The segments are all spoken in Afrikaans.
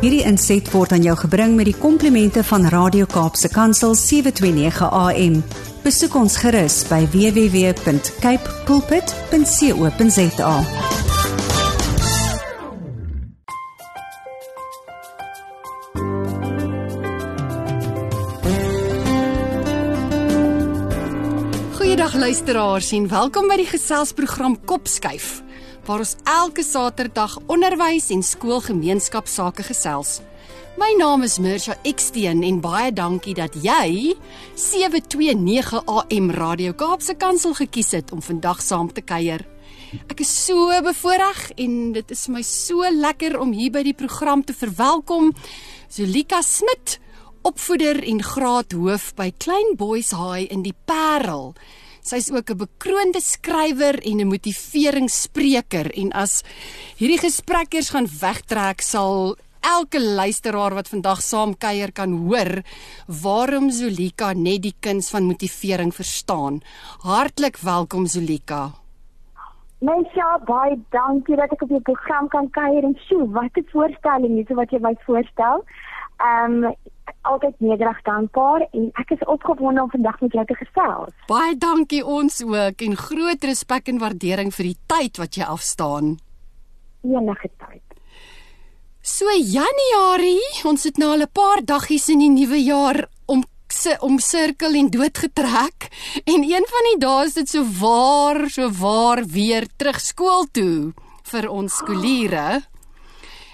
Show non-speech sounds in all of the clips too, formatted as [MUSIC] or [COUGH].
Hierdie inset word aan jou gebring met die komplimente van Radio Kaapse Kansel 729 AM. Besoek ons gerus by www.cape pulpit.co.za. Goeiedag luisteraars en welkom by die geselsprogram Kopskuif waar ons elke Saterdag onderwys en skoolgemeenskapsake gesels. My naam is Mirsha Eksteen en baie dankie dat jy 729 AM Radio Kaapse Kansel gekies het om vandag saam te kuier. Ek is so bevoorreg en dit is my so lekker om hier by die program te verwelkom Zulika Smit, opvoeder en graadhoof by Klein Boys High in die Parel. Sy's ook 'n bekroonde skrywer en 'n motiveringsspreker en as hierdie gesprekkers gaan wegtrek sal elke luisteraar wat vandag saam kuier kan hoor waarom Zulika net die kuns van motivering verstaan. Hartlik welkom Zulika. Mensja, baie dankie dat ek op jou program kan kuier en sjoe, wat 'n voorstelling hierso wat jy my voorstel. Ehm um, altyd nederig dankbaar en ek is opgewonde om vandag met jou te gesels. Baie dankie ons ook en groot respek en waardering vir die tyd wat jy afstaan. Enige tyd. So Januarie, ons het nou al 'n paar daggies in die nuwe jaar om se om sirkel en doodgetrek en een van die dae is dit so waar so waar weer terug skool toe vir ons skooliere.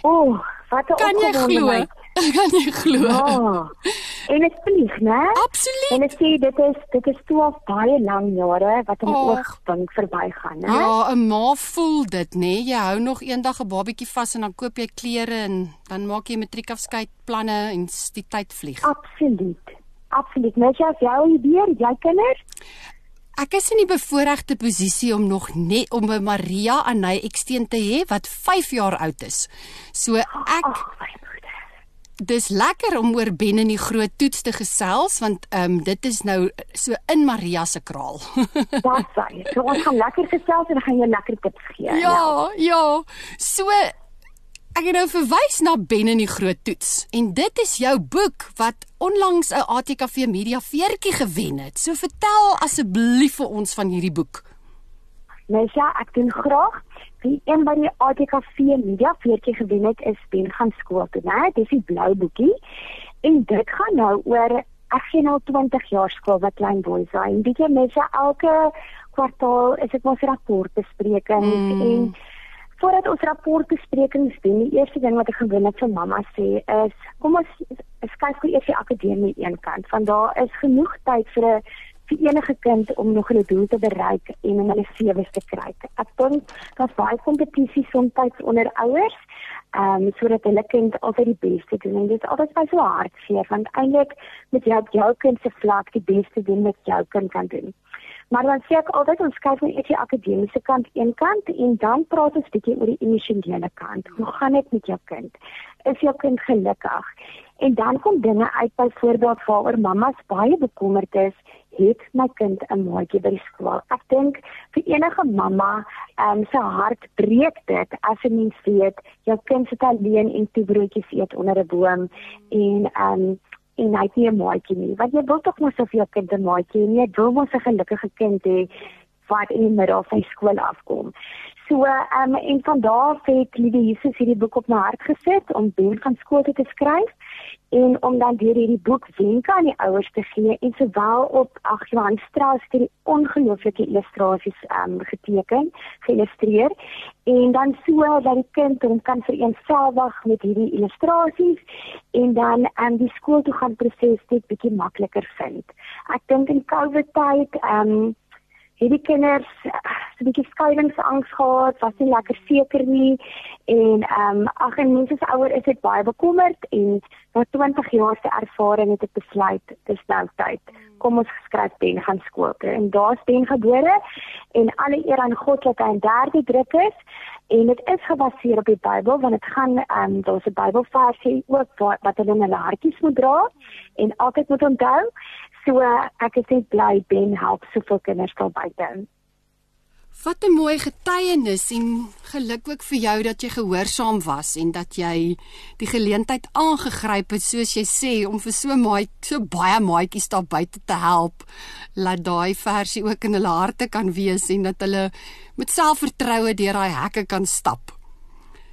O, oh, wat 'n Kan jy glo? [LAUGHS] kan jy glo? Ja. En dit vlieg, né? Absoluut. En ek sê dit is dit is 12 baie lang jare wat in Och. oogwink verbygaan, né? Ja, 'n ma voel dit? Nee? Jy hou nog eendag 'n babatjie vas en dan koop jy klere en dan maak jy matriekafskeidplanne en die tyd vlieg. Absoluut. Absoluut. Net as jou idee, jy kinders? Ek is in die bevoordeelde posisie om nog net om 'n Maria Anay Eksteen te hê wat 5 jaar oud is. So ek my moeder. Dis lekker om oor Ben en die groot toets te gesels want ehm um, dit is nou so in Maria se kraal. Dis [LAUGHS] sy. So ons gaan lekker gesels en gaan jy lekker tips gee. Ja, ja. So ek het nou verwys na Ben en die groot toets en dit is jou boek wat onlangs 'n ATKV Media veertjie gewen het. So vertel asseblief vir ons van hierdie boek. Mesja, ek doen graag. Die een by die ATKV Media veertjie gewen het is Ben gaan skool toe, né? Dis die blou boekie. En dit gaan nou oor ek gee nou 20 jaar skool wat klein boys. En weet jy Mesja, elke kwartaal is dit ons rapportbesprekings Mm. mm. en voordat ons rapportbesprekings doen, die eerste ding wat ek gewoonlik vir mamma sê is kom ons skuif gou eers die akademie een kant. Want daar is genoeg tyd vir 'n vir enige kind om nog hulle doel te bereik en om hulle sewes te kry. Ek dink daar's baie kompetisie soms onder ouers, ehm um, sodat hulle kind altyd die beste doen. En dit is altyd baie so hartseer want eintlik moet jy op jou kind se vlak die beste doen wat jou kind kan doen. Maar dan sê ek altyd ons kyk net eers die akademiese kant een kant en dan praat ons bietjie oor die emosionele kant. Hoe gaan dit met jou kind? Is jou kind gelukkig? En dan kom dinge uit byvoorbeeld waaroor mammas baie bekommerd is, het my kind 'n maatjie by die skool. Ek dink vir enige mamma, ehm um, se hart breek dit as 'n mens weet jou kind sit alleen en toe broodjies eet onder 'n boom en ehm um, en hy het nie 'n maatjie nie. Want jy wil tog mos of jou kind 'n maatjie nie jy wil mos 'n gelukkige kind hê wat in die middel van skool afkom. So, ehm um, en van daar af het Liewe Jesus hierdie boek op my hart gesit om Ben van skool te skryf en om dan deur hierdie boek wenke aan die ouers te gee en sowel op ag Johan Strauss het die ongelooflike illustrasies um, geteken, geïllustreer en dan so dat die kind hom kan vereenselwig met hierdie illustrasies en dan um, die skool toe gaan proses dit bietjie makliker vind. Ek dink in COVID tyd um, het die kinders eh, so 'n bietjie skeiingsangs gehad, was nie lekker seker nie. En ehm um, ag en mense se ouer is dit baie bekommerd en na 20 jaar se ervaring het ek besluit dis nou tyd. Kom ons skryf Ben gaan skool toe. En daar's Ben gebore en alle eer aan God dat hy in derde druk is en dit is gebaseer op die Bybel want dit gaan ehm um, daar's 'n Bybelversie ook wat, wat hulle in hulle hartjies moet dra en altyd moet onthou So ek is net bly Ben help soveel kinders daar buite. Wat 'n mooi getuienis en geluk ook vir jou dat jy gehoorsaam was en dat jy die geleentheid aangegryp het soos jy sê om vir so maai so baie maatjies daar buite te help laat daai versie ook in hulle harte kan wees en dat hulle met selfvertroue deur daai hekke kan stap.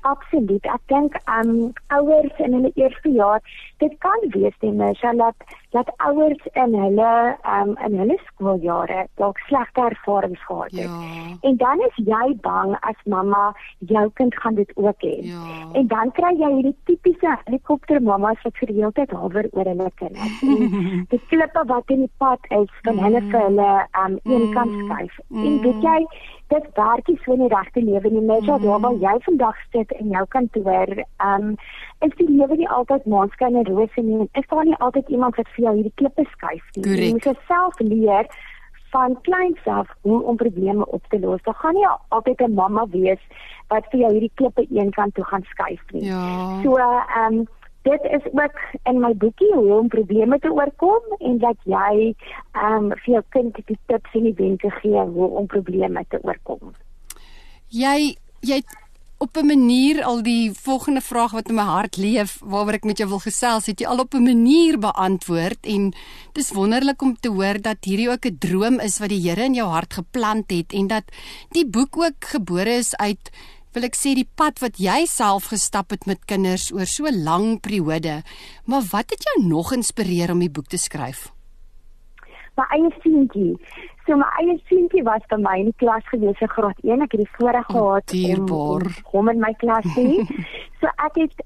Absoluut. Ek dink um ouers in hulle eerste jaar, dit kan wees ten minste dat dat ouers in hulle um in hulle skooljare dalk slegte ervarings gehad het. Ja. En dan is jy bang as mamma jou kind gaan dit ook hê. Ja. En dan kry jy hierdie tipiese helikoptermammas wat vir die hele tyd hawer oor hulle kinders. En [LAUGHS] die klippe wat in die pad is, kan hulle vir hulle um een kant skuif. En weet jy, dit werk nie so in die regte lewe nie. So daar waar jy vandag sit in jou kantoor, um is die lewe nie altyd maanskyn en rose nie. Is daar nie altyd iemand wat vir jou hierdie klippe skuif nie. Korrek. Jy moet self leer van kleins af hoe om probleme op te los. Daar gaan nie altyd 'n mamma wees wat vir jou hierdie klippe eenkant toe gaan skuif nie. Ja. So ehm um, dit is ook in my boekie hoe om probleme te oorkom en dat jy ehm um, vir jou kind die tips en die wenke gee hoe om probleme te oorkom. Jy jy het op 'n manier al die volgende vraag wat in my hart leef waaroor ek met jou wil gesels, het jy al op 'n manier beantwoord en dis wonderlik om te hoor dat hierdie ook 'n droom is wat die Here in jou hart geplant het en dat die boek ook gebore is uit wil ek sê die pad wat jy self gestap het met kinders oor so lank periode. Maar wat het jou nog inspireer om die boek te skryf? My eie seentjie. So my eie seentjie was by my in die klas gewees in graad 1. Ek het die voorreg gehad om, dierbaar. om hom in my klas te hê. [LAUGHS] so ek het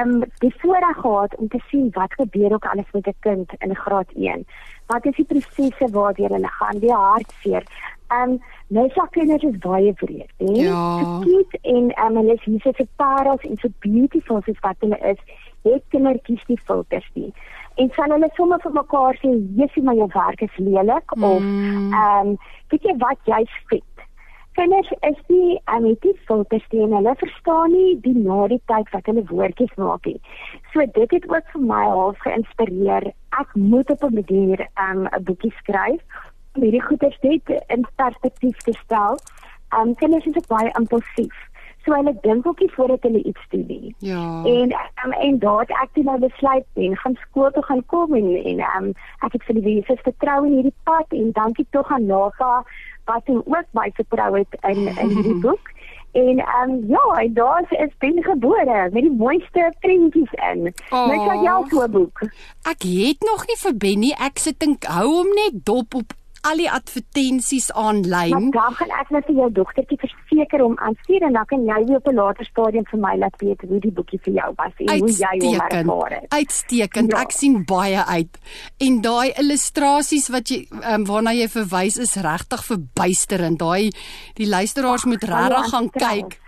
um die voorreg gehad om te sien wat gebeur ook alles met 'n kind in graad 1. Wat is die prosesse waardeur hulle gaan, die hartseer. Um nou sa kinders is baie breed, hè? Ja. So cute en um hulle is hier so parels en so beautiful soos wat hulle is. Het kindertjies die filters nie. En sal hulle sommer vir mekaar sê, "Jessie, maar jou werk is lelik" Mm. of ehm um, weet jy wat jy's vet. Kinders is nie um, het nie filters nie en hulle verstaan nie die na die tyd wat hulle woordjies maak nie. So dit het ook vir my half geïnspireer. Ek moet op 'n manier um, 'n boekie skryf om hierdie goeders net in perspektief te stel. Um kinders is baie impulsief. So hulle dink ook nie voordat hulle iets doen nie. Ja. En um, en daar het ek toe nou besluit en gaan skool toe gaan kom en en um, ek het vir die Jesus vertrou in hierdie pad en dankie tog aan Naga wat hom ook my vertrou het in in hierdie [LAUGHS] boek. En ehm um, ja, en daar is Ben gebore met die mooiste prentjies in. Oh. Net so jou so 'n boek. Ek het nog nie vir Benny. Ek sit en hou hom net dop op al die advertensies Maar aanlyn. dan gaan ek net vir jou dogtertjie verseker om aanstuur en dan kan jy op 'n later stadium vir my laat weet hoe die boekie vir jou was en hoe jy hom ervaar het. Uitstekend. Ja. Ek sien baie uit. En daai illustrasies wat jy um, waarna jy verwys is regtig verbuisterend. Daai die luisteraars moet baie regtig gaan kyk.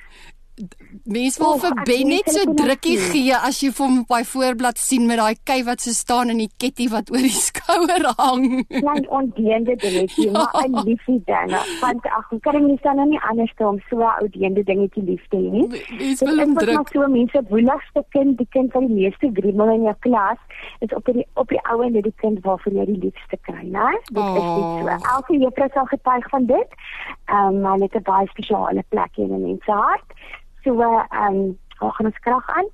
Mens wil vir Ben net so drukkie dit gee as jy vir hom op daai voorblad sien met daai kei wat so staan en die ketty wat oor die [LAUGHS] skouer hang. klein ondeende dingetjie, Ja. maar 'n liefie dinge. Want ag, hoe kan jy dan nou nie anders doen om so 'n ou deende dingetjie lief te hê nie? Mens Dit wil is hom druk. maar so mense woeligste kind, die kind wat die meeste grimmel in jou klas, is op die op die ou en die kind waarvan jy die liefste kry, né? Dit is Oh. net so. Elke juffrou sal getuig van dit. Ehm um, hulle het 'n baie spesiale plek in 'n mens se hart. So ehm um, daar gaan ons krag aan.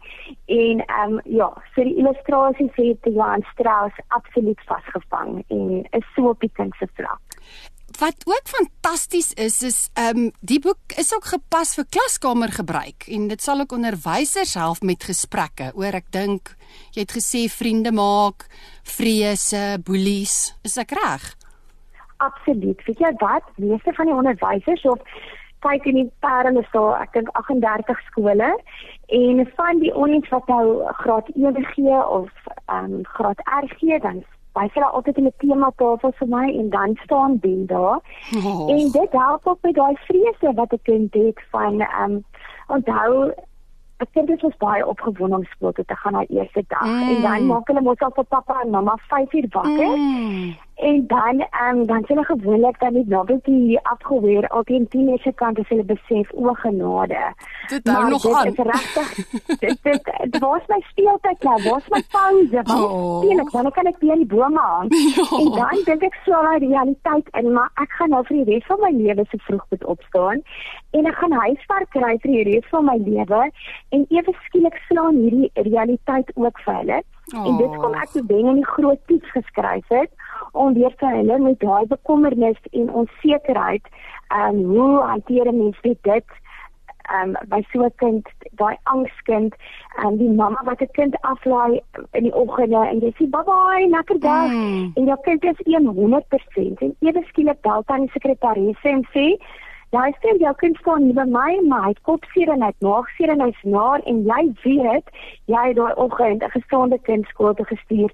En ehm um, ja, so die illustrasies het Johan Strauss absoluut vasgevang en is so op die kind se vlak. Wat ook fantasties is is ehm um, die boek is ook gepas vir klaskamergebruik en dit sal ook onderwysers help met gesprekke oor ek dink jy het gesê vriende maak, vrese, boelies. Is ek reg? Absoluut. Weet jy wat? Meeste van die onderwysers of kyk in die parel is daar, ek dink 38 skole en van die ouens wat nou graad 1 gee of ehm um, graad R gee, dan wys hulle altyd in 'n tema tafel vir my en dan staan Ben daar. Oh. En dit help ook met daai vrese wat 'n kind het van ehm um, onthou 'n kind is mos baie opgewonde om skool toe te gaan na eerste dag Mm. en dan maak hulle mos al vir pappa en mamma 5 uur wakker. Mm. En dan ehm um, dan sien ek gewoonlik dat die novelty afgeweer al teen 10 se kant as hulle besef o genade. Dit hou nog aan. Dit is regtig. dit dit dit was my speeltyd nou, was my pouse. Oh. Speel ek, dan kan ek weer die bome aan. [LAUGHS] Ja. En dan dink ek so aan die realiteit in, maar ek gaan nou vir die res van my lewe se vroeg moet opstaan en ek gaan huiswerk kry vir die res van my lewe en ewe skielik slaan hierdie realiteit ook vir hulle. Oh. En dit kom ek te wen in die groot toets geskryf het om weer te hulle met daai bekommernis en onsekerheid, ehm um, hoe hanteer mense dit? Ehm um, by so 'n kind, daai angskind, en um, die mamma wat 'n kind aflaai in die oggende en jy sê bye bye, lekker dag mm. en jou kind is 100% en ewe skielik bel dan die sekretaresse en sê Jy sê jou kind staan nie by my, maar hy het kopseer en hy het maagseer en hy's naar en jy weet jy het daai oggend 'n gesonde kind skool toe gestuur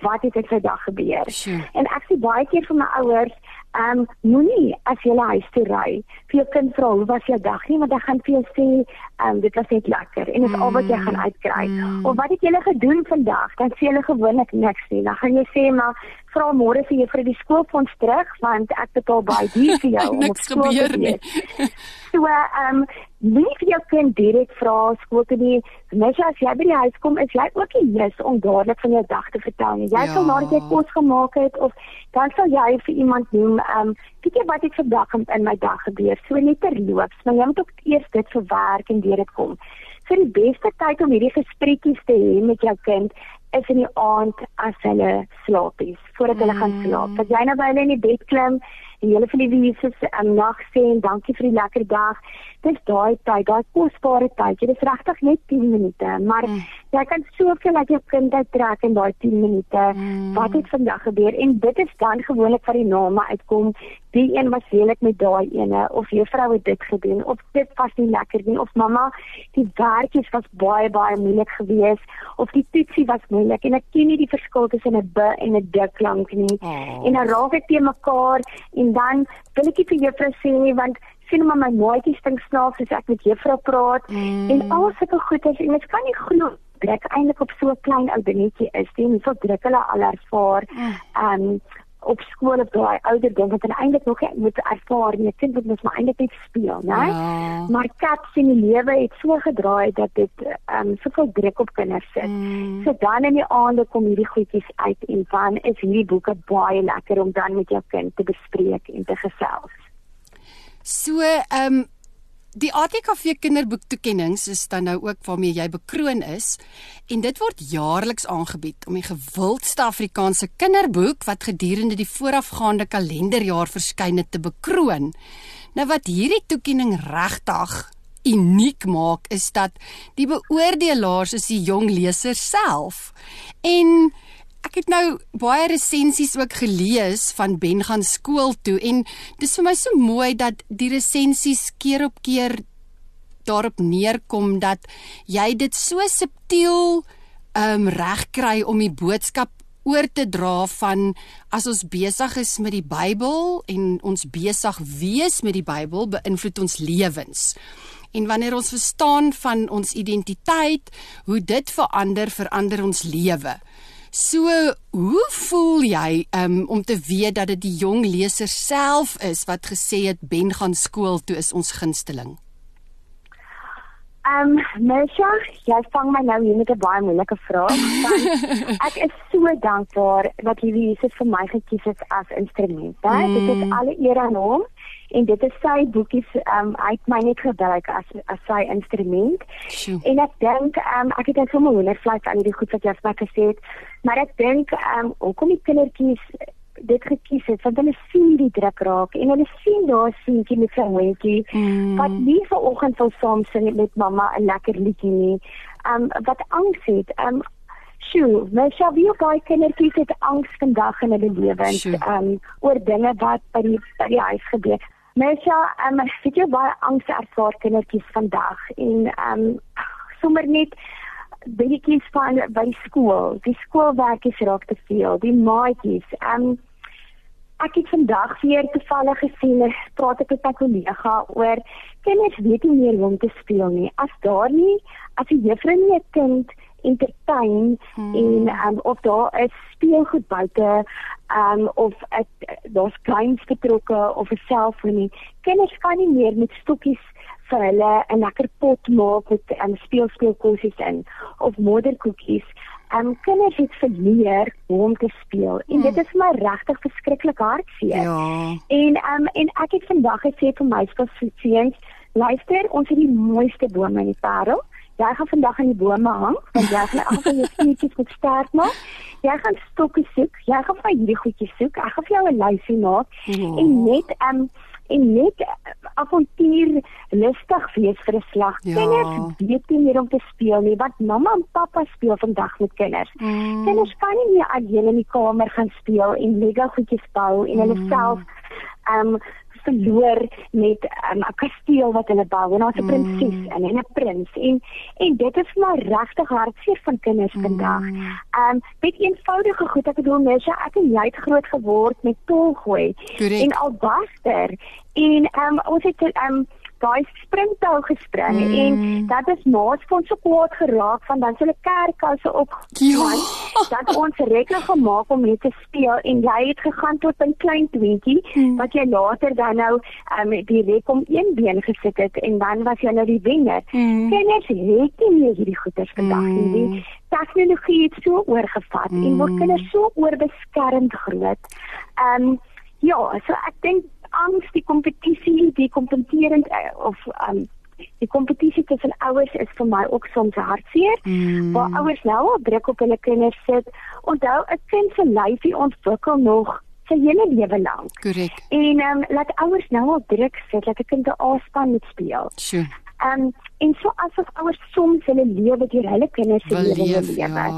wat het dit vandag gebeur? Sure. En ek sê baie keer vir my ouers, ehm um, moenie as jy huis toe ry vir jou kind vra hoe was jou dag nie, want hy gaan vir jou sê, ehm um, dit was net lekker en dit mm. al wat jy gaan uitkry. Mm. Of wat het julle gedoen vandag? Dan sê hulle gewoonlik niks nie. Dan gaan jy sê maar vra môre vir juffrou die skoolfonds terug want ek betaal baie duur vir jou [LAUGHS] om op skool te wees. so ehm um, nie vir jou kind direk vra skool toe nie. Net as jy by die huis kom, is jy ook nie lus om dadelik van jou dag te vertel nie. Jy ja. sal nadat jy kos gemaak het of dan sal jy vir iemand noem ehm um, weet jy wat ek vandag in my dag gebeur. So net terloops, maar jy moet ook eers dit verwerk en deur dit kom. So die beste tyd om hierdie gesprekkies te hê met jou kind is in die aand as hulle slaapies, voordat hulle mm. gaan slaap. Dat jy nou by hulle in die bed klim en jy vir die Jesus 'n nag sê en dankie vir die lekker dag. Dis daai tyd, daai kosbare tyd. Dit is regtig net 10 minute, maar mm. jy kan soveel uit jou kind uittrek in daai 10 minute. Mm. Wat het vandag gebeur? En dit is dan gewoonlik wat die name uitkom. Die een was heeltemal met daai ene of juffrou het dit gedoen of dit was nie lekker nie of mamma, die werkies was baie baie moeilik geweest of die toetsie was moeilik en ek ken nie die verskil tussen 'n b en 'n d klank nie. Oh. En dan raak ek te mekaar en dan wil ek vir juffrou sê want sien maar my maatjies dink snaaks as ek met juffrou praat mm. en al sulke goeders en mens kan nie glo dat ek eintlik op so 'n klein ou dingetjie is nie. Hoe veel druk hulle al ervaar. Mm. Um op skool op daai ouer ding wat hulle eintlik nog moet ervaar nie. Ek dink dit moet maar eintlik net speel, né? Ja. Maar cats in die lewe het so gedraai dat dit ehm um, soveel druk op kinders sit. Mm. So dan in die aande kom hierdie goedjies uit en dan is hierdie boeke baie lekker om dan met jou kind te bespreek en te gesels. So ehm um Die ATKV kinderboektoekennings is dan nou ook waarmee jy bekroon is en dit word jaarliks aangebied om die gewildste Afrikaanse kinderboek wat gedurende die voorafgaande kalenderjaar verskyn het te bekroon. Nou wat hierdie toekenning regtig uniek maak is dat die beoordelaars is die jong leser self. En ek het nou baie resensies ook gelees van Ben gaan skool toe en dis vir my so mooi dat die resensies keer op keer daarop neerkom dat jy dit so subtiel um regkry om die boodskap oor te dra van as ons besig is met die Bybel en ons besig wees met die Bybel beïnvloed ons lewens. En wanneer ons verstaan van ons identiteit, hoe dit verander, verander ons lewe. So, hoe voel jy um, om te weet dat dit die jong leser self is wat gesê het Ben gaan skool toe is ons gunsteling? Ehm, um, Mesha, jy vang my nou hier met 'n baie moeilike vraag. [LAUGHS] ek is so dankbaar dat hierdie Jesus vir my gekies het as instrument. Mm. Dit is alle eer aan hom en dit is sy boekies um uit my net gebruik as as sy instrument. Sjoe. En ek dink um ek het net sommer wondervlak aan die goed wat jy vir my gesê het, maar ek dink um hoekom die kindertjies dit gekies het want hulle sien die druk raak en hulle sien daar seentjie met sy hondjie mm. wat nie ver oggend wil saam sing met mamma 'n lekker liedjie nie. Um wat angs het. Um Sjoe, my Shabie baie kindertjies het angs vandag in hulle lewens um oor dinge wat by die by die huis gebeur. Mesha, um, ek het baie angs ervaar kindertjies vandag en um sommer net dingetjies van by skool. Die skoolwerk is raak te veel, die maatjies. Um ek het vandag weer toevallig gesien, praat ek met 'n kollega oor kinders weet nie meer hoe om te speel nie. As daar nie as die juffrou nie 'n kind entertain hmm. en um, of daar is speelgoed buite um, of daar's kleins betrokke of 'n selfoon. Kinders kan nie meer met stokkies vir hulle 'n lekker pot maak met um, speelspeelkossies in of modderkoekies. Um kinders het verleer hoe om te speel en dit is maar regtig verskriklik hartseer. Ja. En um en ek het vandag gesê vir my skoolseuns, luister, ons het die mooiste bome in die wêreld. Jy gaan vandag aan die bome hang, want jy gaan al jou sneetjies moet sterk maak. Jy gaan stokke soek. Jy gaan vir hierdie goedjies soek. Ek gaan vir jou 'n lysie maak ja. en net um en net avontuur lustig wees vir 'n slag. Ja. Kinders weet nie meer om te speel nie, want mamma en pappa speel vandag met kinders. Mm. Kinders kan nie meer alleen in die kamer gaan speel en Lego goedjies bou en hulle mm. self um verloor met um, 'n um, kasteel wat hulle bou en daar's 'n prinses mm. en 'n prins en en dit is maar regtig hartseer van kinders mm. vandag. Um met eenvoudige goed, ek bedoel mens, ek en jy het groot geword met tolgooi en albaster en um ons het um daai springtou gespring mm. en dat is naas van so kwaad geraak van dan hulle kerkkasse op ja. dat ons rekening gemaak om net te speel en jy het gegaan tot 'n klein tweetjie mm. wat jy later dan nou um, die rek om een been gesit het en dan was jy nou die wenner. Mm. Kinders het nie meer hierdie goeders vandag mm. nie. Die tegnologie het so oorgevat mm. en word kinders so oorbeskermd groot. Ehm um, ja, so ek dink angs, die kompetisie, die kompeterend uh, of um die kompetisie tussen ouers is vir my ook soms hartseer. Mm. Waar ouers nou al druk op hulle kinders sit. Onthou 'n kind se lyfie ontwikkel nog sy hele lewe lank. Korrek. En ehm um, laat ouers nou al druk sit dat 'n kind 'n afspan moet speel. Sure. Ehm um, en so asof ouers soms hulle lewe deur hulle kinders se lewe leef. Ja.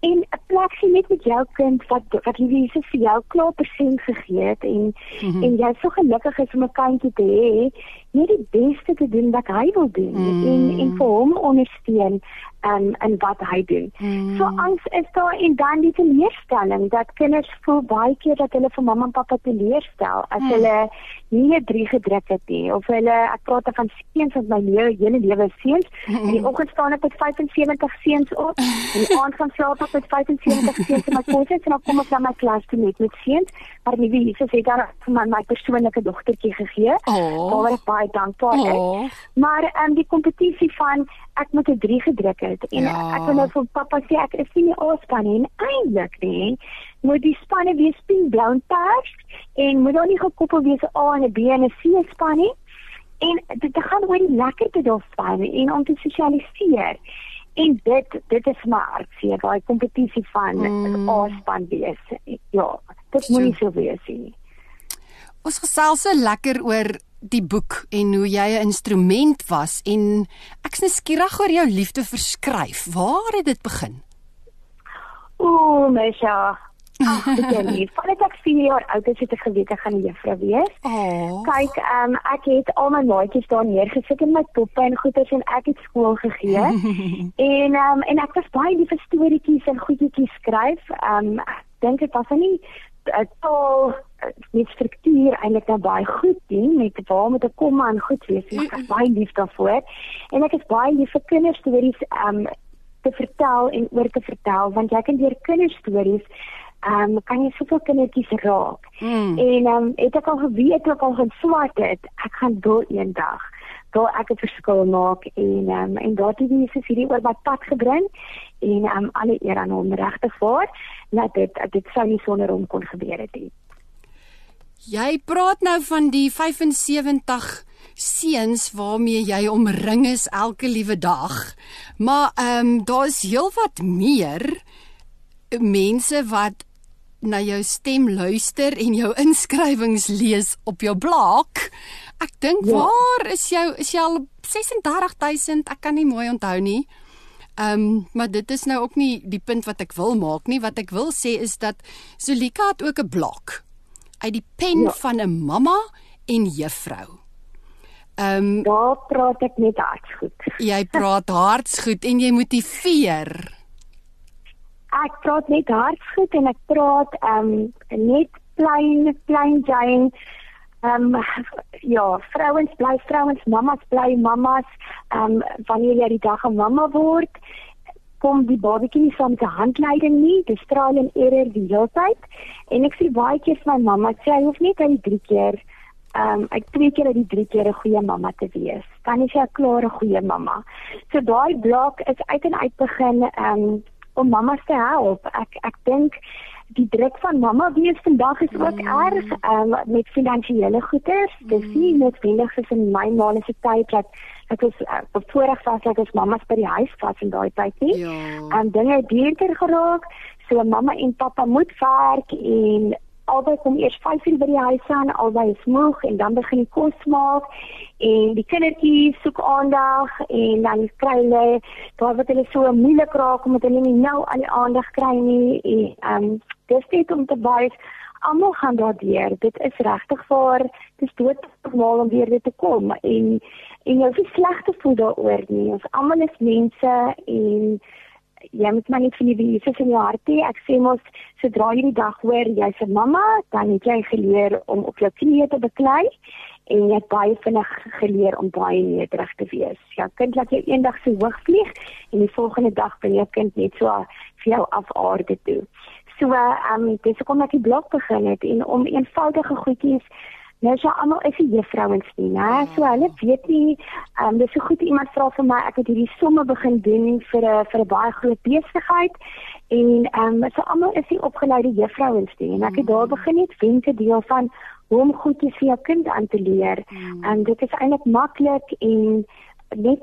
En 'n pleksie net met jou kind wat wat Jesus vir jou klaar persent gegee het en mm -hmm. en jy so gelukkig is om 'n kindjie te hê, net die beste te doen wat hy wil doen mm. en en vir hom ondersteun um, in wat hy doen. Mm. So angs is daar en dan die teleurstelling dat kinders voel baie keer dat hulle vir mamma en pappa teleurstel as mm. hulle nie 'n 3 gedruk het nie of hulle ek praat van seuns wat my lewe hele lewe seuns mm. in die oggend staan ek met 75 seuns op en die aand gaan slaap ek met 75 seuns in my kos en dan kom ek na my klas toe met met seuns maar nie wie Jesus het daar vir my my persoonlike dogtertjie gegee oh. waar ek baie dankbaar is oh. maar um, die kompetisie van ek moet 'n 3 gedruk het en ja. ek wil nou vir pappa sê ek is nie oorspan nie eintlik nie moet die spanne wees pink blou en pers en moet dan nie gekoppel wees 'n A en 'n B en 'n C span nie en dit gaan oor die lekkerte daarvan en om te sosialiseer en dit dit is my hartseer daai kompetisie van mm. A span wees ja dit moet nie so wees nie ons gesels so lekker oor die boek en hoe jy 'n instrument was en ek's nou skieurig oor jou liefde vir skryf. Waar het dit begin? Ooh, Mesha. Ag, ek weet nie. Voordat ek 4 jaar oud is, het ek geweet ek gaan 'n juffrou wees. Oh. Kyk, um, ek het al my maatjies daar neergesit in my poppe en goeders en ek het skool gegee. [LAUGHS] en um, en ek was baie lief vir storieetjies en goedjies skryf. Um, ek dink dit was nie 'n taal met struktuur eintlik nou baie goed doen met waar met 'n komma en goed wees. Ek is baie lief daarvoor. En ek is baie lief vir kinderstories um te vertel en oor te vertel want jy kan deur kinderstories um kan jy soveel kindertjies raak. Mm. En um het ek al geweet ook al gaan swat het, ek gaan dol eendag daar ek 'n verskil maak en um, en daardie Jesus hierdie oor my pad gebring en um, alle eer aan hom regtig waar dat dit dit sou nie sonder hom kon gebeur het nie. Jy praat nou van die 75 seuns waarmee jy omring is elke liewe dag. Maar ehm um, daar's heelwat meer mense wat na jou stem luister en jou inskrywings lees op jou blog. Ek dink ja. waar is jou is jy al 36000? Ek kan nie mooi onthou nie. Ehm um, maar dit is nou ook nie die punt wat ek wil maak nie. Wat ek wil sê is dat Zulika het ook 'n blog uit die pen ja. van 'n mamma en juffrou. Ehm um, daar praat ek net hartsgoed. Jy praat hartsgoed en jy motiveer ek praat net hartsgoed en ek praat ehm um, net plain plain Jane ehm um, ja vrouens bly vrouens mamas bly mamas ehm um, wanneer jy die dag 'n mamma word kom die babatjie nie saam met 'n handleiding nie, dis trial and error die hele tyd. En ek sê baie keer vir my mamma, sê hy hoef net al die 3 keer ehm um, ek twee keer uit die 3 keer 'n goeie mamma te wees. Dan is jy 'n klare goeie mamma. So daai blok is uit en uit begin ehm um, om mammas te help. Ek ek dink die druk van mamma wees vandag is ook mm. erg um, met finansiële goederes. Dis nie mm. noodwendig soos in my ma se tyd dat ek was uh, voorreg was dat ons mammas by die huis was in daai tyd nie. Ja. En dinge het duurder geraak. So mamma en pappa moet werk en albei kom eers 5 uur by die huis aan, albei is moeg en dan begin die kos maak en die kindertjies soek aandag en dan kry hulle daar wat hulle so moeilik raak omdat hulle nie nou al die aandag kry nie en ehm um, dis net om te wys almal gaan daardeur. Dit is regtig vir dis dood normaal om weer te kom en en jy hoef nie sleg te voel daaroor nie. Ons almal is mense en jy moet maar net vir die Jesus in jou hart hê. Ek sê mos sodra jy die dag hoor jy's 'n mamma, dan het jy geleer om op jou knieë te beklei en jy het baie vinnig geleer om baie nederig te wees. Jou kind laat jou eendag so hoog vlieg en die volgende dag bin jou kind net so vir jou af aarde toe. So, ehm um, dis hoekom ek die blok begin het en om eenvoudige goedjies Nou ja, almal is die juffrouens nie, né? Ja. So hulle weet nie, ehm um, dis so goed iemand vra vir my, ek het hierdie somme begin doen vir 'n vir 'n baie groot besigheid en ehm um, so almal is die opgeleide juffrouens nie en ek het daar mm. begin net wenke deel van hoe om goedjies vir jou kind aan te leer. Mm. En dit is eintlik maklik en net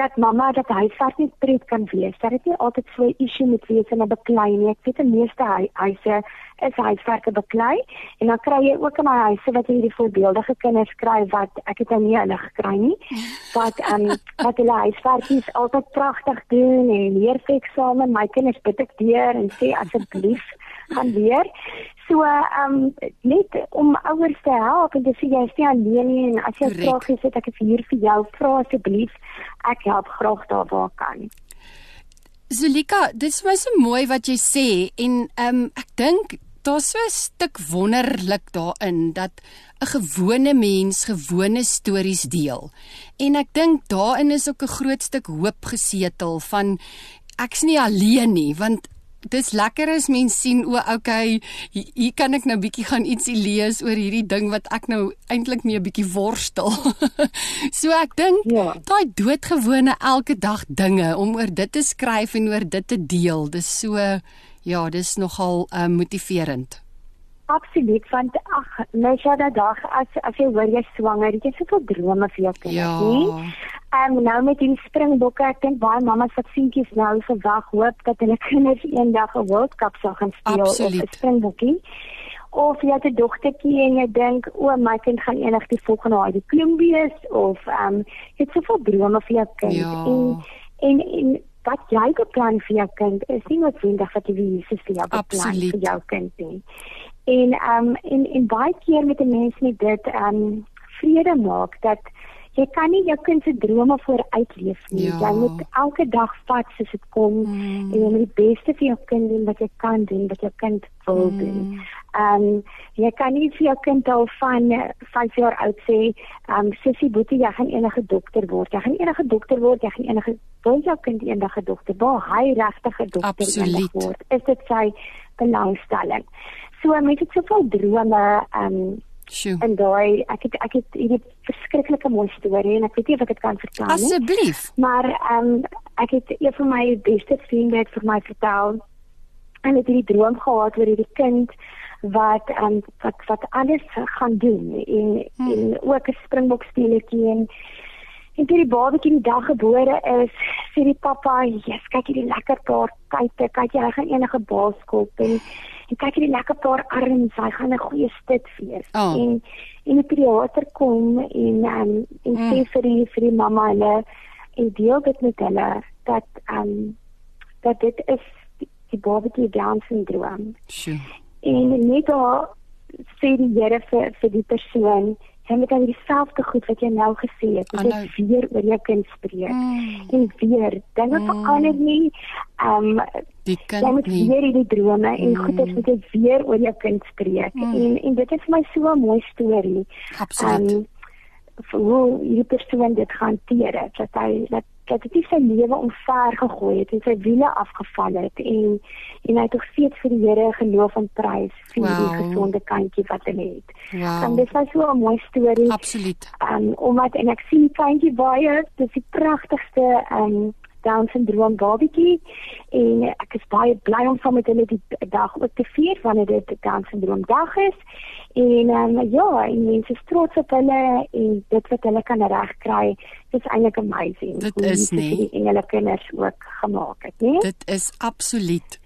dat mamma dat huiswerk nie pret kan wees. Dat dit nie altyd so 'n issue moet wees in 'n beklei nie. Ek weet die meeste huise is huiswerke beklei en dan kry jy ook in my huise wat hierdie voorbeeldige kinders kry wat ek het nou nie hulle gekry nie. Wat ehm um, [LAUGHS] wat hulle huiswerkies altyd pragtig doen en leer vir eksamen. My kinders bid ek deur en sê asseblief gaan leer. So ehm um, net om ouers te help en dis jy is nie alleen nie en as jy vra gee sit ek is hier vir jou vra asseblief ek help graag daar waar kan. Zulika, dit is my so mooi wat jy sê en ehm um, ek dink daar's so 'n stuk wonderlik daarin dat 'n gewone mens gewone stories deel. En ek dink daarin is ook 'n groot stuk hoop gesetel van ek's nie alleen nie want dis lekker as mens sien o, okay, hier, hier kan ek nou bietjie gaan ietsie lees oor hierdie ding wat ek nou eintlik mee 'n bietjie worstel. [LAUGHS] so ek dink ja. daai doodgewone elke dag dinge om oor dit te skryf en oor dit te deel, dis so ja, dis nogal uh, motiverend. Absoluut, want ag, mens daai dag as as jy hoor jy swanger, jy het soveel drome vir jou kind, ja. nie? En um, nou met die springbokke, ek dink baie mamas wat seentjies nou verwag hoop dat hulle [LAUGHS] kinders eendag 'n World Cup sal gaan speel Absoluut. op 'n springbokkie. Of jy het 'n dogtertjie en jy dink, "O, my kind gaan eendag die volgende Heidi Klum wees" of ehm um, jy het soveel drome vir jou kind. Ja. En en en wat jy beplan vir jou kind is nie noodwendig wat jy vir Jesus vir jou beplan Absoluut. vir jou kind nie. En ehm um, en en baie keer met 'n mens net dit ehm um, vrede maak dat jy kan nie jou kind se drome vooruit leef nie. Ja. Jy moet elke dag vat soos dit kom mm. en jy moet die beste vir jou kind doen wat jy kan doen, wat jou kind wil mm. doen. Ehm um, jy kan nie vir jou kind al van 5 jaar oud sê, ehm um, sussie Boetie, jy gaan enige dokter word. Jy gaan enige dokter word, jy gaan enige wil jou kind eendag 'n dokter word. Hy regtig 'n dokter word. Is dit sy belangstelling? So mense het soveel drome um, Sjoe. En daai ek het ek het hierdie verskriklike mooi storie en ek weet nie of ek dit kan vertel nie. Asseblief. Maar ehm um, ek het een van my beste vriende vir my vertel en het hierdie droom gehad oor hierdie kind wat ehm um, wat wat alles gaan doen en hmm. en ook 'n springbok speletjie en en toe die babatjie die dag gebore is, sê die pappa, "Jesus, kyk hierdie lekker paar kyte, kyk jy hy gaan enige baaskop en en kyk hierdie lekker paar arms, hy gaan 'n goeie stit wees." Oh. En en die pediater kom en um, en mm. sê vir die vir die mamma hulle en deel dit met hulle dat ehm um, dat dit is die, die babatjie Down syndroom. Sure. En net daar sê die Here vir vir die persoon jy moet dan dieselfde goed wat jy nou gesê het, jy nou, weer oor jou kind spreek. Mm, en weer, dinge mm, verander nie. Ehm um, jy moet nie. weer die drome en mm, goeders moet jy weer oor jou kind spreek. Mm, en en dit is vir my so 'n mooi storie. Absoluut. Um, hoe hierdie persoon dit hanteer het, dat hy dat dat dit sy lewe omver gegooi het en sy wiele afgeval het en en hy het nog steeds vir die Here geloof en prys vir wow. die gesonde kindjie wat hy het. Wow. En dit was so 'n mooi storie. Absoluut. Um omdat en ek sien kindjie baie, dis die pragtigste um Down syndroom babatjie en ek is baie bly om saam met hulle die dag ook te vier wanneer dit Down syndroom dag is. En um, ja, en mense is trots op hulle en dit wat hulle kan regkry, dis eintlik amazing. Dit is nie die engele kinders ook gemaak het, né? Dit is absoluut.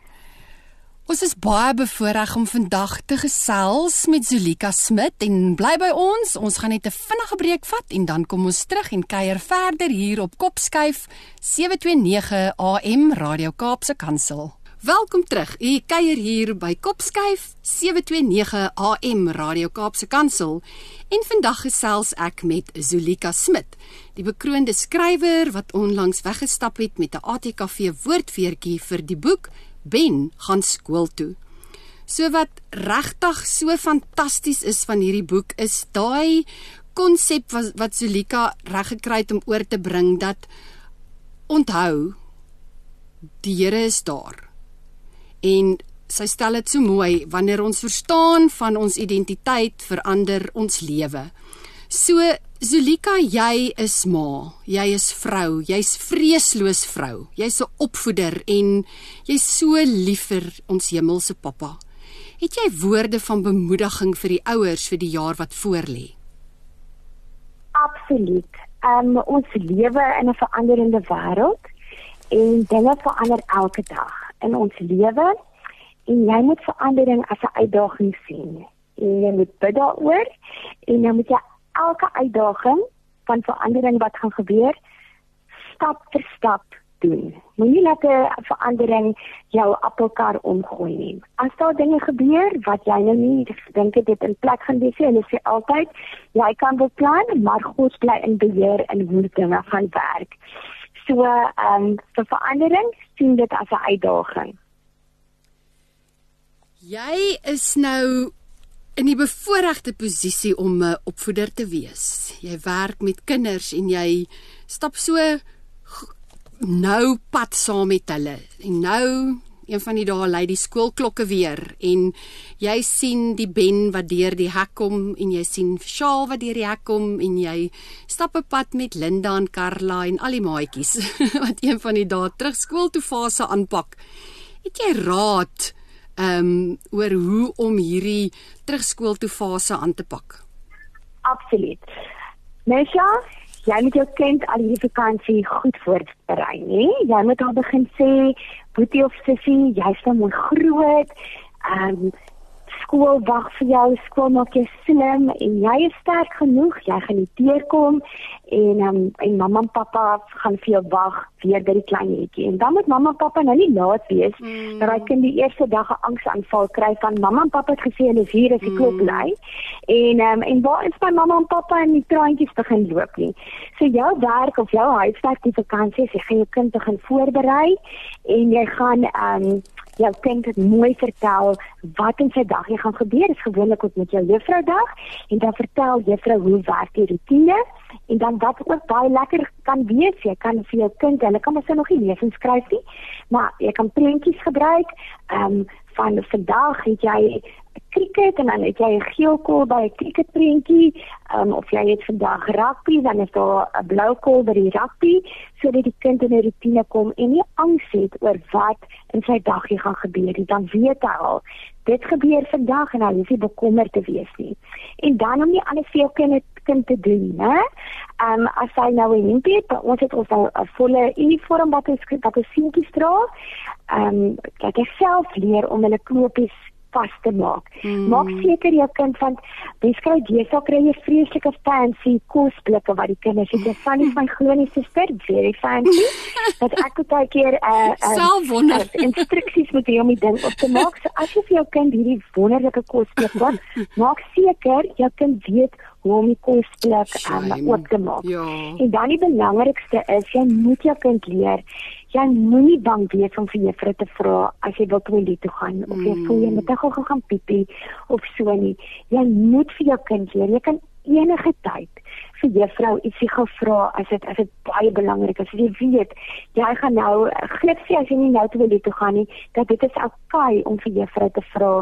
Ons is baie bevoorreg om vandag te gesels met Zulika Smit en bly by ons. Ons gaan net 'n vinnige breek vat en dan kom ons terug en kuier verder hier op Kopskyf 729 AM Radio Kaapse Kansel. Welkom terug. U kuier hier by Kopskyf 729 AM Radio Kaapse Kansel en vandag gesels ek met Zulika Smit, die bekroonde skrywer wat onlangs weggestap het met 'n ATKV woordfeertjie vir die boek Ben gaan skool toe. So wat regtig so fantasties is van hierdie boek is daai konsep wat wat Zulika reg gekry het om oor te bring dat onthou die Here is daar. En sy stel dit so mooi wanneer ons verstaan van ons identiteit verander ons lewe. So Zulika, jy is ma, jy is vrou, jy's vreesloos vrou. Jy's 'n opvoeder en jy's so lief vir ons hemelse pappa. Het jy woorde van bemoediging vir die ouers vir die jaar wat voorlê? Absoluut. Um ons lewe in 'n veranderende wêreld en dinge verander elke dag in ons lewe en jy moet verandering as 'n uitdaging sien. En jy moet bid daaroor en jy moet jy elke uitdaging van verandering wat gaan gebeur stap vir stap doen. Moenie laat 'n verandering jou appelkar omgooi nie. As daar dinge gebeur wat jy nou nie dink dit in plek gaan wees nie, hulle sê altyd jy kan beplan, maar God bly in beheer en hoe dinge gaan werk. So, ehm um, vir verandering sien dit as 'n uitdaging. Jy is nou in die bevoordeelde posisie om 'n opvoeder te wees. Jy werk met kinders en jy stap so nou pad saam met hulle. En nou een van die dae lei die skoolklokke weer en jy sien die ben wat deur die hek kom en jy sien Shaal wat deur die hek kom en jy stap 'n pad met Linda en Karla en al die maatjies [LAUGHS] wat een van die dae terug skool toe fase aanpak. Het jy raad? Ehm um, oor hoe om hierdie terugskool toe fase aan te pak. Absoluut. Mesha, jy moet jou kind al hierdie vakansie goed voorberei, né? Jy moet al begin sê, "Boetie of sussie, jy's nou mooi groot." Ehm um, skool wag vir jou, skool maak jou slim en jy is sterk genoeg, jy gaan nie teerkom en um, en mamma en pappa gaan vir jou wag weer by die klein netjie. En dan moet mamma en pappa nou nie laat wees mm. dat hy kind die eerste dag 'n angsaanval kry van mamma en pappa het gesê hulle is hier as die klop bly. Mm. En um, en waar is my mamma en pappa en die traantjies begin loop nie. So jou werk of jou huiswerk die vakansie, jy gaan jou kind begin voorberei en jy gaan ehm um, jou kind mooi vertel wat in sy dag gaan gebeur. Dit is gewoonlik ook met jou juffrou dag en dan vertel juffrou hoe werk die rotine en dan wat ook baie lekker kan wees. Jy kan vir jou kind, hulle kan mos nog nie lees en skryf nie, maar jy kan prentjies gebruik. Ehm um, van vandag het jy cricket en dan het jy 'n geel kol by 'n cricketprentjie, um, of jy het vandag rugby, dan is daar 'n blou kol by die rugby, sodat die kind in 'n rotine kom en nie angs het oor wat in sy dag gaan gebeur nie. Dan weet hy al, dit gebeur vandag en hy hoef nie bekommerd te wees nie. En dan om nie alles vir jou kind kind te doen, né? Ehm um, as hy nou in Impie, ons het ons al 'n volle uniform wat ons wat ons seentjies dra. Ehm um, kyk ek self leer om hulle knopies vas te maak. Hmm. Maak seker jou kind van beskryf jy sal kry 'n vreeslike fancy kosblikke wat die kinders het. Jy van nie my glo nie sister, very fancy. [LAUGHS] Dat ek het baie keer 'n uh, uh, uh, instruksies moet hê om die ding op te maak. So as jy vir jou kind hierdie wonderlike kosblik maak, [LAUGHS] maak seker jou kind weet om die kosblik um, oop te maak. Ja. En dan die belangrikste is jy moet jou kind leer jy moenie bang wees om vir juffrou te vra as jy wil toilet toe gaan of jy voel jy moet gou gaan piepie of so nie. Jy moet vir jou kind leer. Jy kan enige tyd vir juffrou ietsie gevra as dit as dit baie belangrik is. Jy weet jy gaan nou glip sê as jy nie nou toe wil toe gaan nie, dat dit is okay om vir juffrou te vra,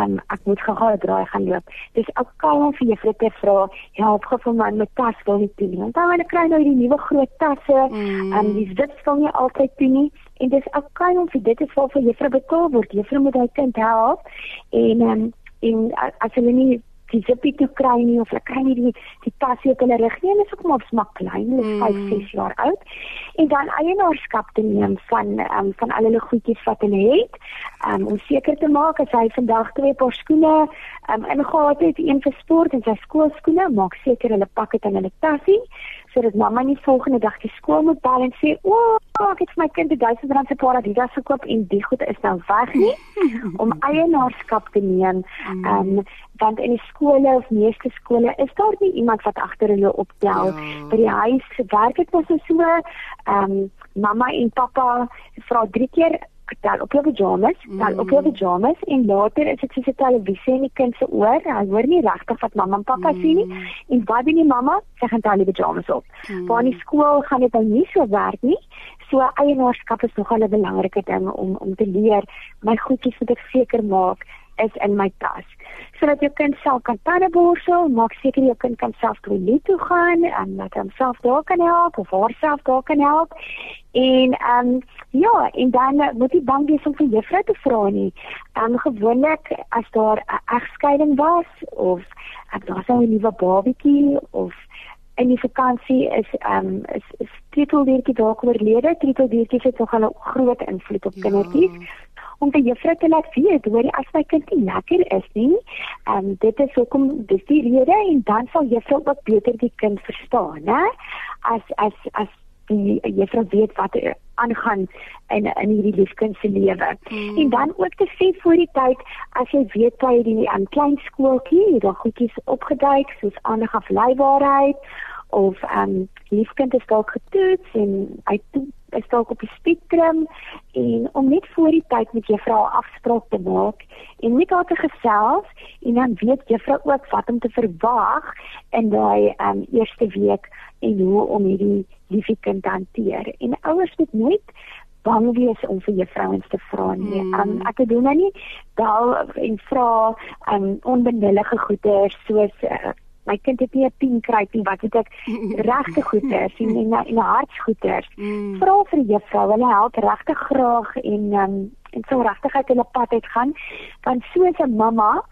um, ek moet gou-gou draai gaan loop. Dis okay om vir juffrou te vra, help gou vir my met tas wil nie toe nie. Want dan kry nou die nuwe groot tasse, mm. um, die zip wil nie altyd toe nie en dis okay om vir dit te vra vir juffrou betaal word. Juffrou moet hy kind help en um, en as hulle nie die zippie toe kry nie of hulle kry nie die die tasie op hulle rug nie, is ook maar smak klein, hulle is 5, 6 mm. jaar oud. En dan eienaarskap te neem van um, van al hulle goedjies wat hulle het, um, om seker te maak as hy vandag twee paar skoene um, ingehaal het, een vir sport en sy skoolskoene, maak seker hulle pak dit in hulle tasie sodat mamma nie volgende dag die skool moet bel en sê, "O, oh, ek het vir my kind 1000 rand se paar Adidas gekoop en die goed is nou weg nie." [LAUGHS] om eienaarskap te neem. Mm. Ehm um, want in die skole of meeste skole is daar nie iemand wat agter hulle optel. Ja. By die huis werk dit mos so ehm um, mamma en pappa vra drie keer tel op jou pyjamas, tel op jou mm. pyjamas en later is dit soos 'n televisie in die kind se oor. Hy hoor nie regtig wat mamma en pappa mm. sê nie. En wat doen die mamma? Sy gaan tel die pyjamas op. Mm. Waar in die skool gaan dit nou nie so werk nie. So eienaarskap is nogal 'n belangrike ding om om te leer. My goedjies moet ek seker maak is in my tas. Sodat jou kind self kan tande borsel, maak seker jou kind kan self toilet toe gaan en dat hom self daar kan help of haarself daar kan help. En ehm um, ja, en dan moet jy bang wees om vir juffrou te vra nie. Ehm um, gewoonlik as daar 'n egskeiding was of ek daar sou 'n nuwe babatjie of in die vakansie is ehm um, is, is trieteldeertjie dalk oorlede. Trieteldeertjies het nogal 'n groot invloed op ja. kindertjies om die juffrou te laat weet hoor as my kind nie lekker is nie. Ehm um, dit is hoekom dis die rede en dan sal juffrou ook beter die kind verstaan, né? As as as die juffrou weet wat er aangaan in in hierdie liefkind se lewe. Hmm. En dan ook te sê voor die tyd as jy weet by die aan klein skooltjie, daar goedjies opgeduik soos aandag afleibaarheid of ehm um, liefkind is dalk getoets en hy is dalk op die spektrum en om net voor die tyd met juffrou afspraak te maak en met haar te gesels en dan weet juffrou ook wat om te verwag in daai um, eerste week en hoe om hierdie liefie kind te hanteer. En ouers moet nooit bang wees om vir juffrouens te vra nie. Hmm. Um, ek doen nou nie bel en vra um, onbenullige goeders soos uh, my kind het nie 'n pin kry nie wat het ek regte goeders en en 'n hartsgoeders mm. vra vir juffrou hulle help regtig graag en um, en so regtig uit hulle pad uit gaan want soos 'n mamma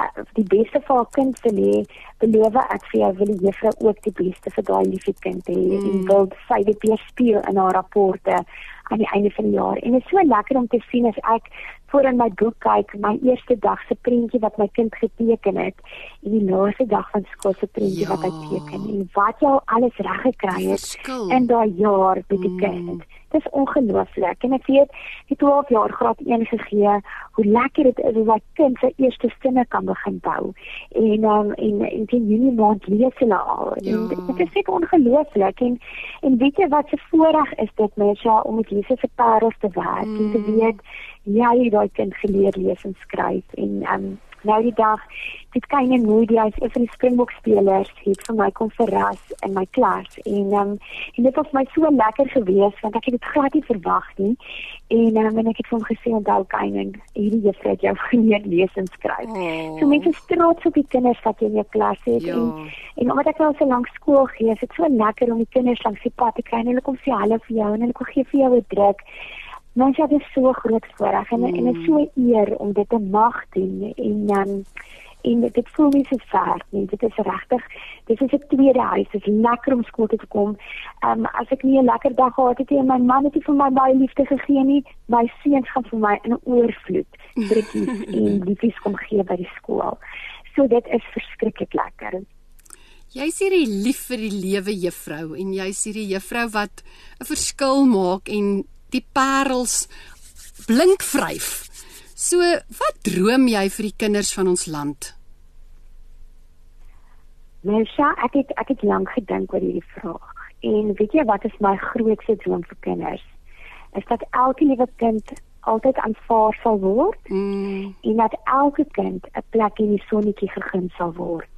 uh, die beste vir haar kind wil hê beloof ek vir jou wil die juffrou ook die beste vir daai liefie kind hê mm. en wil sy dit weer speel in haar rapporte aan die einde van die jaar en dit is so lekker om te sien as ek voor in my boek kyk, my eerste dag se prentjie wat my kind geteken het en die laaste dag van skool se prentjie ja. wat hy teken en wat jy al alles reg gekry het in daai jaar met die mm. kind. Is ongelooflik en ek weet die 12 jaar graad 1 gegee hoe lekker dit is as 'n kind sy eerste sinne kan begin bou. En um, en in die Junie maand lees hulle al. Ja. Dit is net ongelooflik en en weet jy wat se voorreg is dit mens om met Jesus se parels te werk mm. en te mm. weet ja, jy het daai kind geleer lees en skryf en um, nou die dag dit kan nie mooi die een van die Springbok spelers het vir my kom verras in my klas. En um, en dit was my so lekker geweest want ek het dit glad nie verwag nie. En um, en ek het hom gesê onthou Kaining hierdie juffrou het jou [LAUGHS] geleer lees en skryf oh. so mense is trots op die kinders wat jy in jou klas het. Ja. en en omdat ek nou so lank skool gee is dit so lekker om die kinders langs die pad te kry en hulle kom sê hallo vir jou en hulle kom gee vir jou 'n druk Mens het so groot voorreg en mm. en is so eer om dit te mag doen en um, en dit voel nie so ver nie. Dit is regtig, dit is 'n tweede huis. Dit is lekker om skool toe te kom. Ehm um, as ek nie 'n lekker dag gehad het en my man het nie vir my baie liefde gegee nie, my seuns gaan vir my in 'n oorvloed drukkies [LAUGHS] en liefdes kom gee by die skool. So dit is verskriklik lekker. Jy sê jy lief vir die lewe juffrou en jy sê die juffrou wat 'n verskil maak en die parels blink vryf. So, wat droom jy vir die kinders van ons land? Mensja, ek het ek het lank gedink oor hierdie vraag. En weet jy wat is my grootste droom vir kinders? Is dat elke liewe kind altyd aanvaar sal word mm. en dat elke kind 'n plek in die sonnetjie gegee sal word.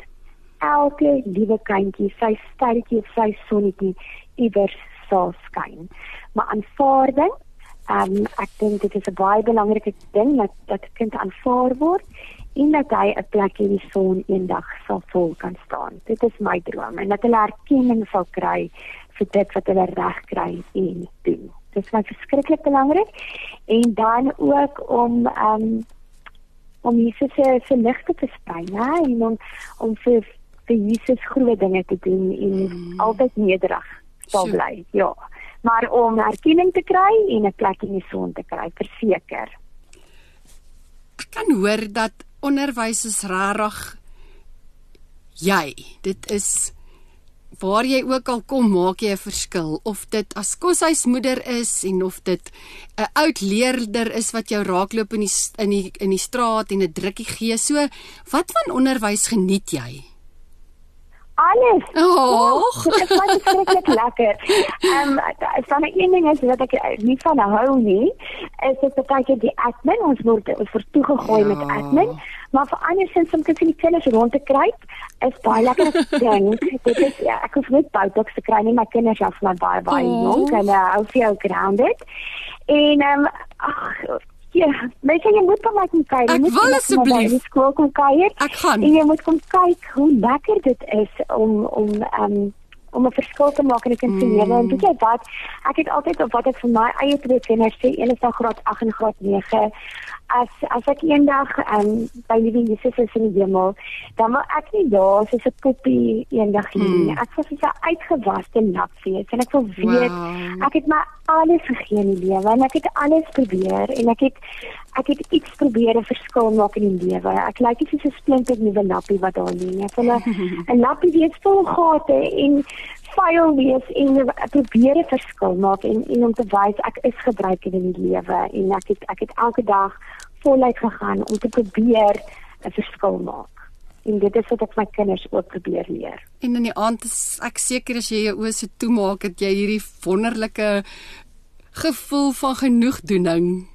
elke liewe kindjie sy sterretjie sy sonnetjie iewers sal skyn. Maar aanvaarding, ehm um, ek dink dit is 'n baie belangrike ding dat dat kind aanvaar word en dat hy 'n plek in die son eendag sal vol kan staan. Dit is my droom en dat hulle erkenning sal kry vir dit wat hulle reg kry en doen. Dit is my verskriklik belangrik en dan ook om ehm um, om Jesus se se ligte te sprei, né, en om om vir vir Jesus groot dinge te doen en mm. altyd nederig sal so. bly. Ja. Maar om erkenning te kry en 'n plek in die son te kry, verseker. Ek kan hoor dat onderwys is rarig jy. Dit is waar jy ook al kom, maak jy 'n verskil of dit as koshuismoeder is en of dit 'n oud leerder is wat jou raakloop in die in die in die straat en 'n drukkie gee. So, wat van onderwys geniet jy? Alles. Oh, dit is skrik lekker. Ehm um, van 'n een ding is wat ek nie van hou nie, is dit dat jy die admin ons word ons word toegegooi ja. met admin, maar vir ander sins om net die kinders rond te kry, is baie lekker [LAUGHS] ding. dit is ja, ek hoef net botox te kry nie, my kinders is maar baie baie oh. jonk en uh, hou vir jou grounded. En ehm um, ag Ja, mens jy moet kom my kyk. Ek wil asseblief skool kom kuier. Ek gaan. En jy moet kom kyk hoe lekker dit is om om um om 'n verskil te maak in 'n kind se lewe. En weet jy wat? Ek het altyd op wat ek vir my eie twee kinders sê, een is nou graad 8 en graad 9 as as ek eendag um, by Liewe Jesus is in die hemel, dan wil ek nie daar soos 'n poppie eendag hier nie. Mm. Ek wil soos 'n uitgewaste nap wees en ek wil weet wow. ek het my alles gegee in die lewe en ek het alles probeer en ek het ek het iets probeer 'n verskil maak in die lewe. Ek lyk nie soos 'n splinter nuwe nappie wat daar lê nie. Ek wil 'n [LAUGHS] nappie wees vol gate en faal wees en probeer 'n verskil maak en en om te wys ek is gebruik in die lewe en ek het ek het elke dag voluit gegaan om te probeer 'n verskil maak. En dit is wat ek my kinders ook probeer leer. En in die aand is ek seker as jy jou oë se toemaak dat jy hierdie wonderlike gevoel van genoegdoening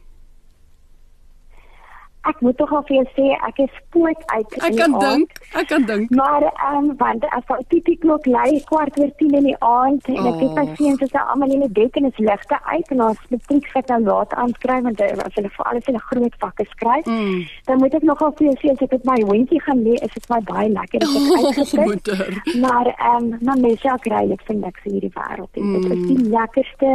ek moet tog al vir jou sê ek is spoed uit ek kan dink ek kan dink maar ehm um, want as die tipi klok lui kwart oor 10 in die aand en ek het my oh. seuns is almal in die bed en is ligte uit en ons moet net vir nou laat aanskryf want as hulle vir alles hulle groot vakke skryf mm. dan moet ek nogal vir jou sê as ek met my hondjie gaan lê is dit my baie lekker as ek uitgesit oh, maar ehm um, maar mens ja kry ek vind niks in hierdie wêreld en mm. dit is die mm. lekkerste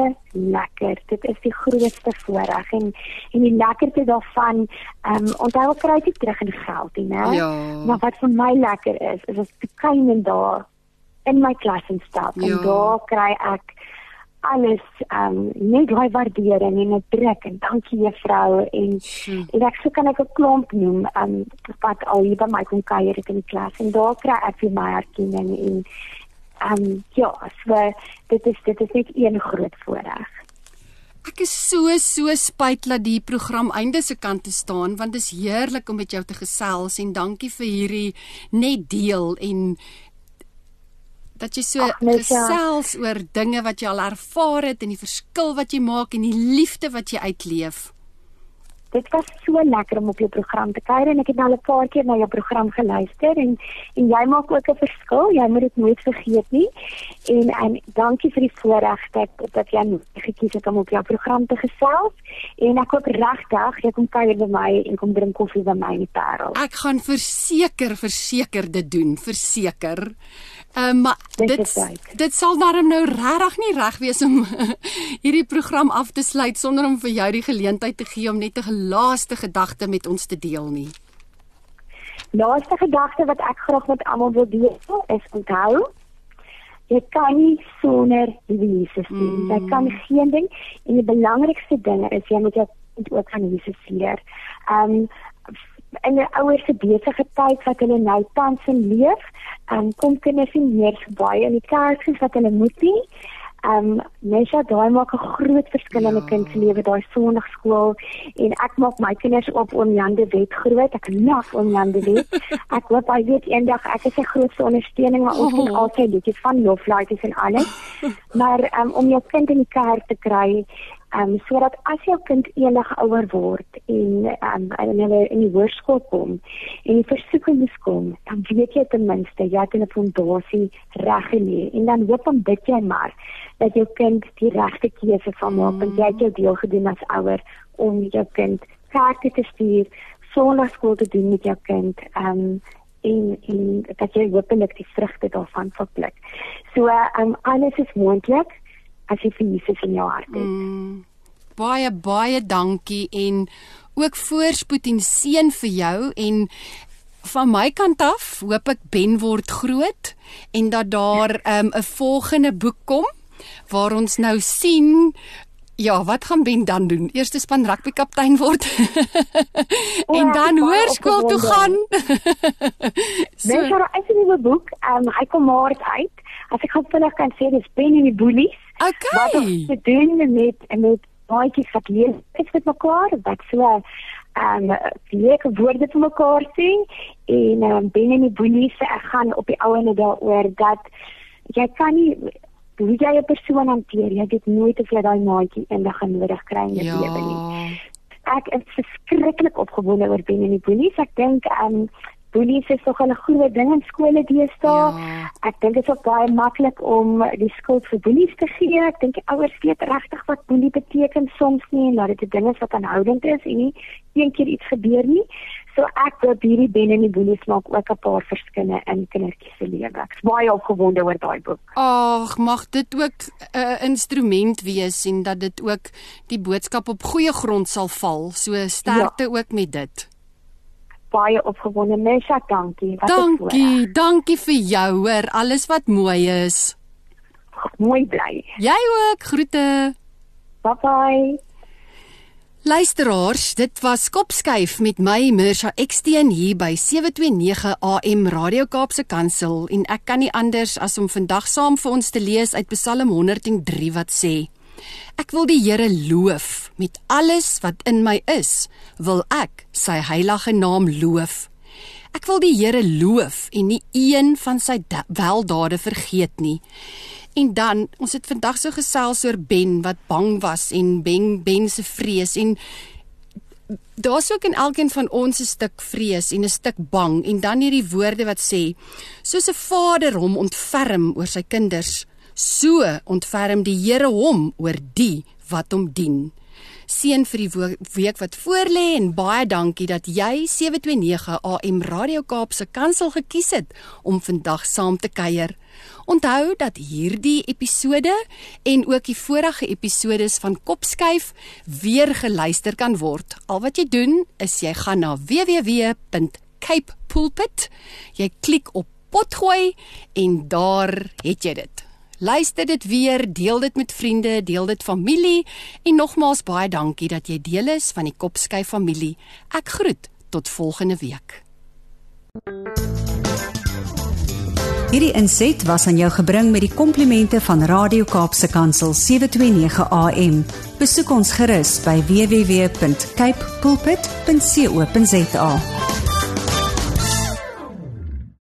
lekker dit is die grootste voorreg en en die lekkerste daarvan ehm Ehm um, onthou kry dit terug in geld, hè. Ja. Maar wat vir my lekker is, is as ek kyk en daar in my klas en stap ja. en daar kry ek alles ehm um, net baie waardering en 'n druk en dankie juffrou en hm. en ek sou kan ek 'n klomp noem ehm um, wat al hier by my kom kuier in die klas en daar kry ek vir my erkenning en ehm um, ja, so dit is dit is net een groot voordeel. Ek is so so spyt dat die program einde se kant te staan want dit is heerlik om met jou te gesels en dankie vir hierdie net deel en dat jy so Ach, gesels ja. oor dinge wat jy al ervaar het en die verskil wat jy maak en die liefde wat jy uitleef dit was so lekker om op jou program te kuier en ek het nou al 'n paar keer na jou program geluister en en jy maak ook 'n verskil. Jy moet dit nooit vergeet nie. En en dankie vir die voorreg dat dat jy gekies het om op jou program te gesels. En ek hoop regtig jy kom kuier by my en kom drink koffie by my in die Parel. Ek gaan verseker verseker dit doen, verseker. Ehm uh, maar dit dit sal daarom nou regtig nie reg wees om [LAUGHS] hierdie program af te sluit sonder om vir jou die geleentheid te gee om net 'n laaste gedagte met ons te deel nie. Laaste gedagte wat ek graag met almal wil deel is onthou jy kan nie sonder Jesus nie. Mm. Jy kan geen ding en die belangrikste ding is jy moet jou ook aan Jesus leer. Ehm um, in 'n ouer se besige tyd wat hulle nou tans in leef, um, kom kinders nie meer baie in die kerk soos wat hulle moet nie. Um Mesha daai maak 'n groot verskil in 'n ja. kind se lewe, daai sonnaarskool en ek maak my kinders op om Jan de Wet groot. Ek laf om Jan de Wet. [LAUGHS] Ek hoop hy weet eendag ek is sy grootste ondersteuning maar ons het oh. altyd liedjies van loflights en alles. [LAUGHS] Maar um, om jou kind in die kerk te kry Ehm um, sodat as jou kind eendag ouer word en ehm um, en hulle in die hoërskool kom en die versoeking moet kom, dan weet jy ten minste jy het 'n fondasie reg gelê en dan hoop om dit jy maar dat jou kind die regte keuse van maak mm. want jy het jou deel gedoen as ouer om jou kind kerk te stuur, sonnaarskool te doen met jou kind. Ehm um, en en dat jy hopelik die vrugte daarvan sal pluk. So ehm um, alles is moontlik as jy vir Jesus in jou hart het. Mm, baie baie dankie en ook voorspoed en seën vir jou en van my kant af hoop ek Ben word groot en dat daar 'n um, volgende boek kom waar ons nou sien Ja, wat gaan Ben dan doen? Eerste span rugby kaptein word. [LAUGHS] en ja, dan hoërskool toe gaan. [LAUGHS] so. Mens het 'n nuwe boek, um, hy kom maart uit. As ek gou vinnig kan sê, dis Ben en die Bullies. Okay. Wat ons te doen met met baie wat lees is met mekaar, wat so ehm um, leuke woorde vir mekaar sê en ehm um, Ben en die Bullies, ek gaan op die ouene daaroor dat jy kan nie hoe jy 'n persoon hanteer, jy weet nooit of jy daai maatjie eendag nodig kry in jou ja. lewe nie. Ek is verskriklik opgewonde oor Ben en die Boelies. Ek dink ehm um, Boelies is tog 'n groot ding in skole deesdae. Ja. Ek dink dit is ook baie maklik om die skuld vir Boelies te gee. Ek dink die ouers weet regtig wat Boelie beteken soms nie en dat dit 'n ding is wat aanhoudend is en nie een keer iets gebeur nie. So ek hoop hierdie Ben en die Boelies maak ook 'n paar verskille in kindertjies se lewe. Ek's baie opgewonde oor daai boek. Ag, mag dit ook 'n uh, instrument wees en dat dit ook die boodskap op goeie grond sal val. So sterkte ja. ook met dit. Baie opgewonde, Mesha, dankie. Wat dankie, dankie vir jou hoor. Alles wat mooi is. Mooi bly. Jy ook. Groete. Bye bye. Luisteraars, dit was Kopskyf met my Mirsha Eksteen hier by 729 AM Radio Kaapse Kansel en ek kan nie anders as om vandag saam vir ons te lees uit Psalm 103 wat sê: Ek wil die Here loof met alles wat in my is, wil ek sy heilige naam loof. Ek wil die Here loof en nie een van sy weldade vergeet nie. En dan, ons het vandag so gesels oor Ben wat bang was en Ben Ben se vrees en daar's ook in elkeen van ons 'n stuk vrees en 'n stuk bang en dan hierdie woorde wat sê soos 'n vader hom ontferm oor sy kinders, so ontferm die Here hom oor die wat hom dien. Seën vir die week wat voorlê en baie dankie dat jy 729 AM Radio Kaap se kantoor gekies het om vandag saam te kuier. Onthou dat hierdie episode en ook die vorige episodes van Kopskuif weer geluister kan word. Al wat jy doen is jy gaan na www.capepulpit. Jy klik op potgooi en daar het jy dit. Luister dit weer, deel dit met vriende, deel dit familie en nogmaals baie dankie dat jy deel is van die Kopskuif familie. Ek groet tot volgende week. Hierdie inset was aan jou gebring met die komplimente van Radio Kaapse Kansel 729 AM. Besoek ons gerus by www.cape pulpit.co.za.